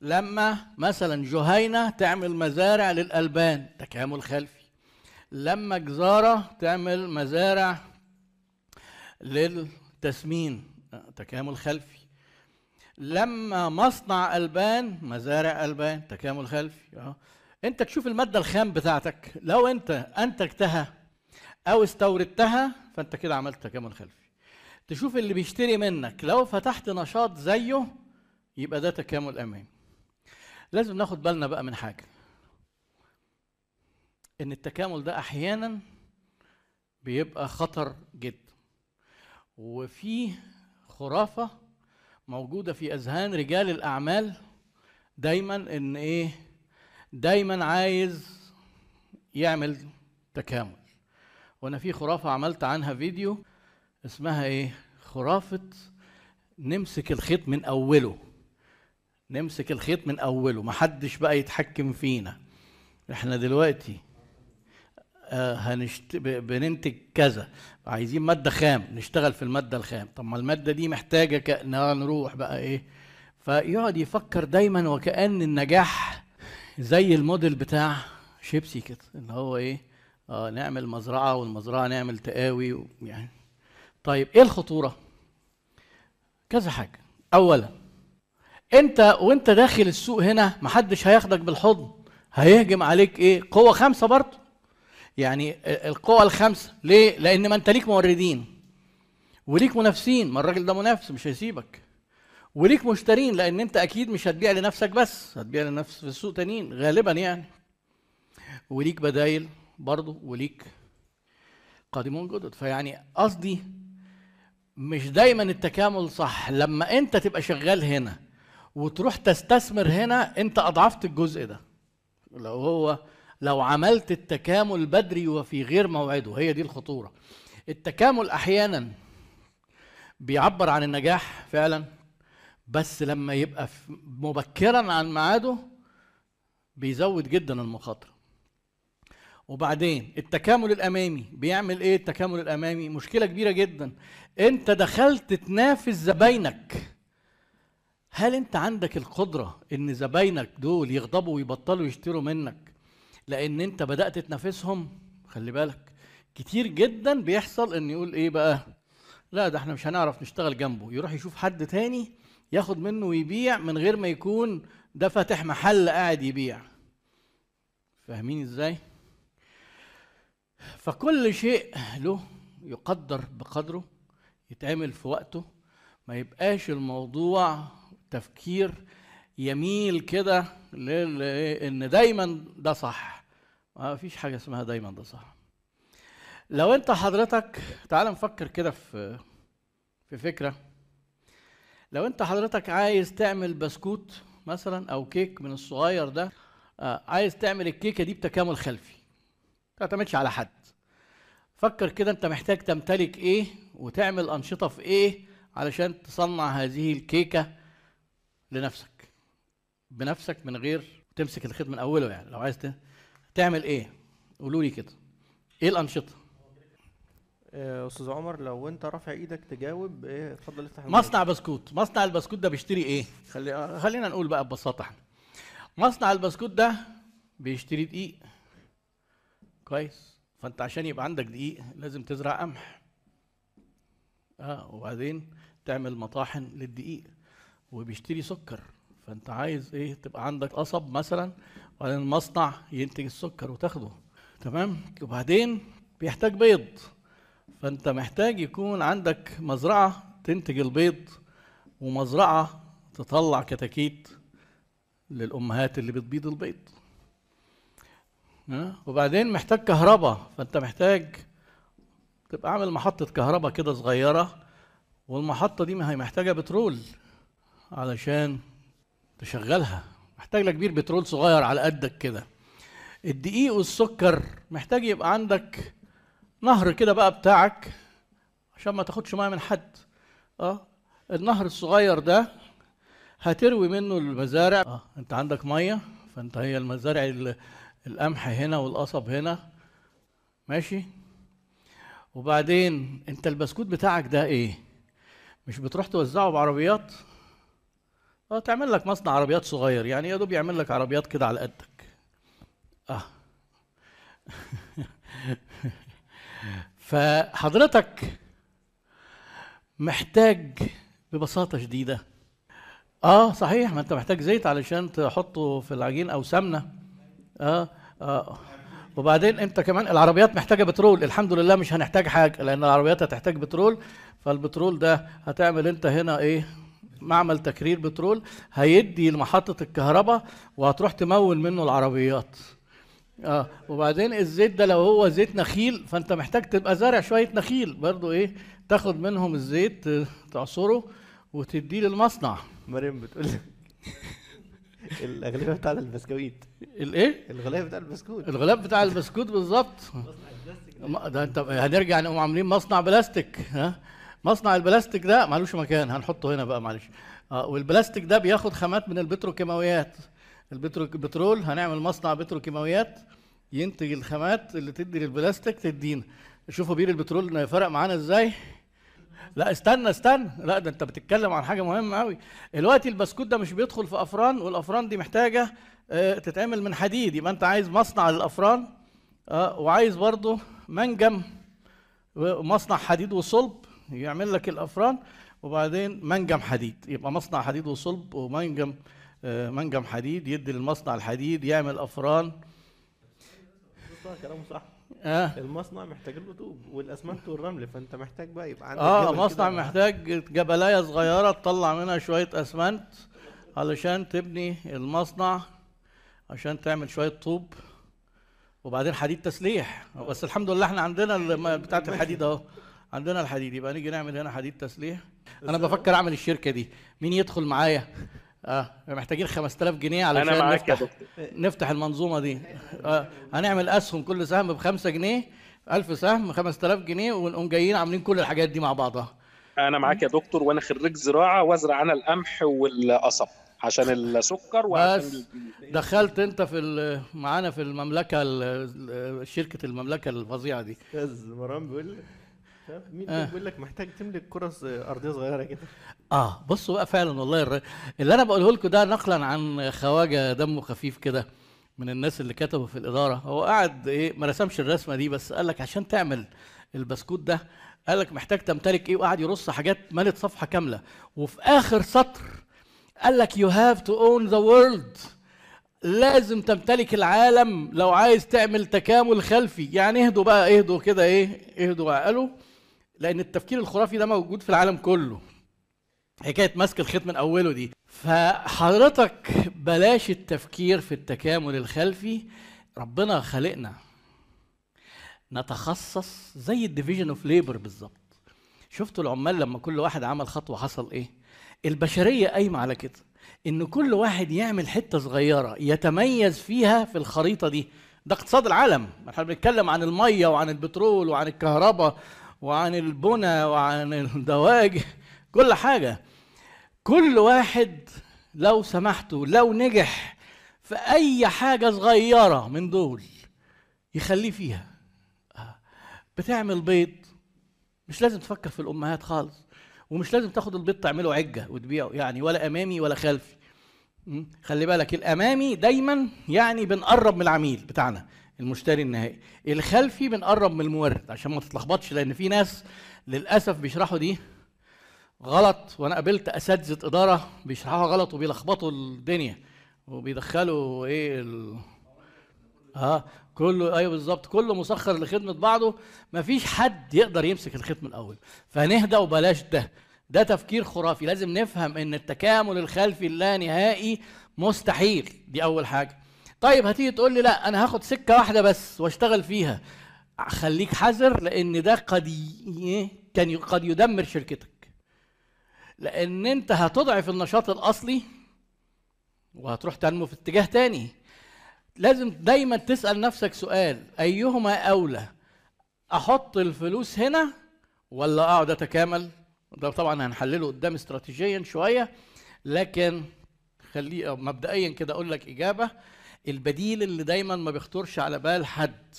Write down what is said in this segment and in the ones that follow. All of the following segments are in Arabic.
لما مثلا جهينة تعمل مزارع للألبان تكامل خلفي. لما جزارة تعمل مزارع للتسمين تكامل خلفي. لما مصنع ألبان مزارع ألبان تكامل خلفي. آه. أنت تشوف المادة الخام بتاعتك. لو أنت أنتجتها أو استوردتها فأنت كده عملت تكامل خلفي. تشوف اللي بيشتري منك. لو فتحت نشاط زيه يبقى ده تكامل أمامي. لازم ناخد بالنا بقى من حاجة. إن التكامل ده أحيانا بيبقى خطر جدا. وفي خرافة موجودة في أذهان رجال الأعمال دايما إن إيه دايما عايز يعمل تكامل. وأنا في خرافة عملت عنها فيديو اسمها إيه خرافة نمسك الخيط من أوله. نمسك الخيط من أوله محدش بقى يتحكم فينا. إحنا دلوقتي آه هنشت... بننتج كذا. عايزين مادة خام نشتغل في المادة الخام. طب ما المادة دي محتاجة ك... نروح بقى إيه؟ فيقعد يفكر دايما وكأن النجاح زي الموديل بتاع شيبسي كده ان هو إيه؟ آه نعمل مزرعة والمزرعة نعمل تقاوي و... يعني. طيب إيه الخطورة؟ كذا حاجة. اولا انت وانت داخل السوق هنا محدش هياخدك بالحضن. هيهجم عليك إيه؟ قوة خمسة برضه. يعني القوة الخمسة ليه؟ لأن ما انت ليك موردين. وليك منافسين. ما الراجل ده منافس مش هيسيبك. وليك مشترين لأن انت أكيد مش هتبيع لنفسك بس هتبيع لنفس في السوق تانيين غالبا يعني. وليك بدايل برضه وليك قادمون جدد. فيعني قصدي مش دايما التكامل صح. لما انت تبقى شغال هنا وتروح تستثمر هنا انت اضعفت الجزء ده. لو هو لو عملت التكامل بدري وفي غير موعده. هي دي الخطورة. التكامل أحيانا بيعبر عن النجاح فعلا بس لما يبقى مبكرا عن ميعاده بيزود جدا المخاطرة. وبعدين التكامل الأمامي. بيعمل إيه التكامل الأمامي؟ مشكلة كبيرة جدا. انت دخلت تنافس زباينك. هل انت عندك القدرة ان زباينك دول يغضبوا ويبطلوا يشتروا منك لأن انت بدأت تنافسهم؟ خلي بالك. كتير جدا بيحصل ان يقول إيه بقى؟ لا ده إحنا مش هنعرف نشتغل جنبه. يروح يشوف حد تاني ياخد منه ويبيع من غير ما يكون ده فاتح محل قاعد يبيع. فاهمين إزاي؟ فكل شيء له يقدر بقدره يتعمل في وقته. ما يبقاش الموضوع تفكير يميل كده إن دايما ده صح. ما فيش حاجة اسمها دايما ده صح. لو أنت حضرتك تعال نفكر كده في في فكرة. لو أنت حضرتك عايز تعمل بسكوت مثلا أو كيك من الصغير ده آه، عايز تعمل الكيكة دي بتكامل خلفي ما تعتمدش على حد. فكر كده أنت محتاج تمتلك إيه وتعمل أنشطة في إيه علشان تصنع هذه الكيكة. لنفسك بنفسك من غير تمسك الخيط من أوله يعني. لو عايز تعمل إيه؟ قولوا لي كده. إيه الأنشطة؟ آه، أستاذ عمر لو أنت رافع إيدك تجاوب إيه اتفضل افتح. مصنع بسكوت. مصنع البسكوت ده بيشتري إيه؟ خلي خلينا نقول بقى ببساطة إحنا. مصنع البسكوت ده بيشتري دقيق. كويس. فأنت عشان يبقى عندك دقيق لازم تزرع قمح. آه وبعدين تعمل مطاحن للدقيق. وبيشتري سكر. فأنت عايز إيه؟ تبقى عندك قصب مثلا وبعدين المصنع ينتج السكر وتاخده. تمام؟ وبعدين بيحتاج بيض. فأنت محتاج يكون عندك مزرعة تنتج البيض ومزرعة تطلع كتاكيت للأمهات اللي بتبيض البيض؟ وبعدين محتاج كهرباء. فأنت محتاج تبقى عامل محطة كهرباء كده صغيرة والمحطة دي ما هي محتاجة بترول. علشان تشغلها. محتاج لك بير بترول صغير على قدك كده. الدقيق والسكر محتاج يبقى عندك نهر كده بقى بتاعك عشان ما تاخدش ميه من حد. آه النهر الصغير ده هتروي منه المزارع. آه انت عندك ميه فانت هي المزارع ال- القمح هنا والقصب هنا. ماشي؟ وبعدين انت البسكوت بتاعك ده إيه؟ مش بتروح توزعه بعربيات؟ آه تعمل لك مصنع عربيات صغير. يعني يا دوب يعمل لك عربيات كده على قدك. آه. فحضرتك محتاج ببساطة شديدة. آه صحيح ما انت محتاج زيت علشان تحطه في العجين أو سمنة. آه آه. وبعدين انت كمان العربيات محتاجة بترول. الحمد لله مش هنحتاج حاجة لأن العربيات هتحتاج بترول. فالبترول ده هتعمل انت هنا إيه؟ معمل تكرير بترول هيدي لمحطة الكهرباء وهتروح تمول منه العربيات. آه وبعدين الزيت ده لو هو زيت نخيل فأنت محتاج تبقى زارع شوية نخيل برضو إيه تاخد منهم الزيت ت- تعصره وتديه للمصنع. مريم بتقول لك الأغلبية بتاع البسكويت. الإيه؟ الغلاف بتاع البسكوت. الغلاف بتاع البسكوت بالظبط. ده أنت هنرجع نقوم عاملين مصنع بلاستيك ها؟ مصنع البلاستيك ده معلوش مكان هنحطه هنا بقى معلش. آه والبلاستيك ده بياخد خامات من البتروكيماويات. البترو البترول هنعمل مصنع بتروكيماويات ينتج الخامات اللي تدي للبلاستيك تدينا. شوفوا بير البترول فرق معانا إزاي. لا استنى استنى. لا ده أنت بتتكلم عن حاجة مهمة قوي دلوقتي البسكوت ده مش بيدخل في أفران والأفران دي محتاجة آه، تتعمل من حديد. يبقى أنت عايز مصنع للافران آه، وعايز برضه منجم ومصنع حديد وصلب. يعمل لك الأفران وبعدين منجم حديد. يبقى مصنع حديد وصلب ومنجم آه، منجم حديد يدي للمصنع الحديد يعمل أفران. كلامه صح. آه. المصنع محتاج له طوب والأسمنت والرمل فأنت محتاج بقى يبقى عندك آه مصنع. محتاج جبلاية صغيرة تطلع منها شوية أسمنت علشان تبني المصنع عشان تعمل شوية طوب. وبعدين حديد تسليح. بس الحمد لله إحنا عندنا بتاعة الحديد أهو. عندنا الحديد. يبقى نيجي نعمل هنا حديد تسليح أنا بفكر أعمل الشركة دي. مين يدخل معايا؟ آه محتاجين 5000 جنيه علشان أنا معاك يا نفتح نفتح المنظومة دي. آه هنعمل أسهم كل سهم ب 5 جنيه 1000 سهم 5000 جنيه ونقوم جايين عاملين كل الحاجات دي مع بعضها. أنا معاك يا دكتور وأنا خريج زراعة وأزرع أنا القمح والقصب عشان السكر وعشان بس دخلت أنت في معانا في المملكة ال- شركة المملكة الفظيعة دي. أستاذ مروان بيقول مين آه. بيقول لك محتاج تملك كرة أرضية صغيرة كده؟ آه بصوا بقى فعلا والله الر... اللي أنا بقوله لكم ده نقلا عن خواجة دمه خفيف كده من الناس اللي كتبوا في الإدارة. هو قاعد إيه ما رسمش الرسمة دي بس قال لك عشان تعمل البسكوت ده قال لك محتاج تمتلك إيه وقعد يرص حاجات ملت صفحة كاملة. وفي آخر سطر قال لك you have to own the world. لازم تمتلك العالم لو عايز تعمل تكامل خلفي. يعني اهدوا بقى اهدوا كده إيه اهدوا عقلوا لأن التفكير الخرافي ده موجود في العالم كله. حكايه مسك الخيط من أوله دي. فحضرتك بلاش التفكير في التكامل الخلفي. ربنا خلقنا نتخصص زي ال division of labor بالظبط. شفتوا العمال لما كل واحد عمل خطوة حصل إيه؟ البشرية قايمة على كده. إن كل واحد يعمل حتة صغيرة يتميز فيها في الخريطة دي. ده اقتصاد العالم. إحنا بنتكلم عن المية وعن البترول وعن الكهرباء وعن البنى وعن الدواج كل حاجة كل واحد لو سمحتوا لو نجح في أي حاجة صغيرة من دول يخليه فيها. بتعمل بيض مش لازم تفكر في الأمهات خالص ومش لازم تاخد البيض تعمله عجة وتبيعه يعني ولا أمامي ولا خلفي? خلي بالك الأمامي دايما يعني بنقرب من العميل بتاعنا المشتري النهائي. الخلفي بنقرب من المورد عشان ما تتلخبطش لأن في ناس للأسف بيشرحوا دي غلط وأنا قابلت أساتذة إدارة بيشرحوها غلط وبيلخبطوا الدنيا وبيدخلوا إيه ال... آه كله أيوه بالظبط كله مسخر لخدمة بعضه. مفيش حد يقدر يمسك الخيط من الأول. فنهدى وبلاش ده. ده تفكير خرافي. لازم نفهم إن التكامل الخلفي اللانهائي مستحيل. دي أول حاجة. طيب هتيجي تقول لي لا أنا هاخد سكة واحدة بس واشتغل فيها. خليك حذر لأن ده قد ي... كان قد يدمر شركتك. لأن أنت هتضعف النشاط الأصلي وهتروح تنمو في اتجاه تاني. لازم دايما تسأل نفسك سؤال أيهما أولى؟ أحط الفلوس هنا ولا أقعد أتكامل؟ ده طبعا هنحلله قدام استراتيجيا شوية لكن خليه مبدئيا كده أقول لك إجابة. البديل اللي دايما ما بيخطرش على بال حد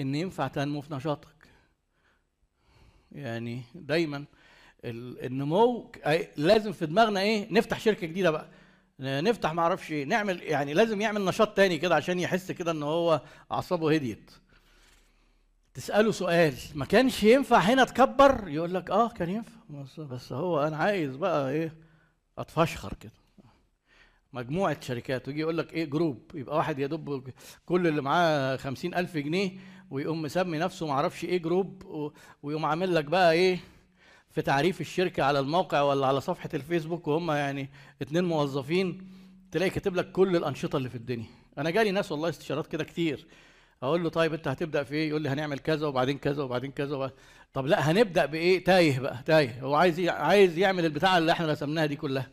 إن ينفع تنمو في نشاطك. يعني دايما ال- النمو لازم في دماغنا إيه نفتح شركة جديدة بقى. نفتح ما أعرفش إيه نعمل يعني لازم يعمل نشاط تاني كده عشان يحس كده إن هو أعصابه هديت. تسأله سؤال ما كانش ينفع هنا تكبر؟ يقول لك آه كان ينفع. بس هو أنا عايز بقى إيه أتفشخر كده. مجموعة شركات ويجي يقول لك إيه group يبقى واحد يا دوب كل اللي معاه خمسين ألف جنيه ويقوم مسمي نفسه معرفش إيه group ويقوم عامل لك بقى إيه في تعريف الشركة على الموقع ولا على صفحة الفيسبوك وهم يعني اتنين موظفين تلاقي كاتب لك كل الأنشطة اللي في الدنيا أنا جالي ناس والله استشارات كده كتير أقول له طيب أنت هتبدأ في إيه؟ يقول لي هنعمل كذا وبعدين كذا وبعدين كذا وبعدين. طب لا هنبدأ بإيه؟ تايه بقى تايه هو عايز عايز يعمل البتاعة اللي إحنا رسمناها دي كلها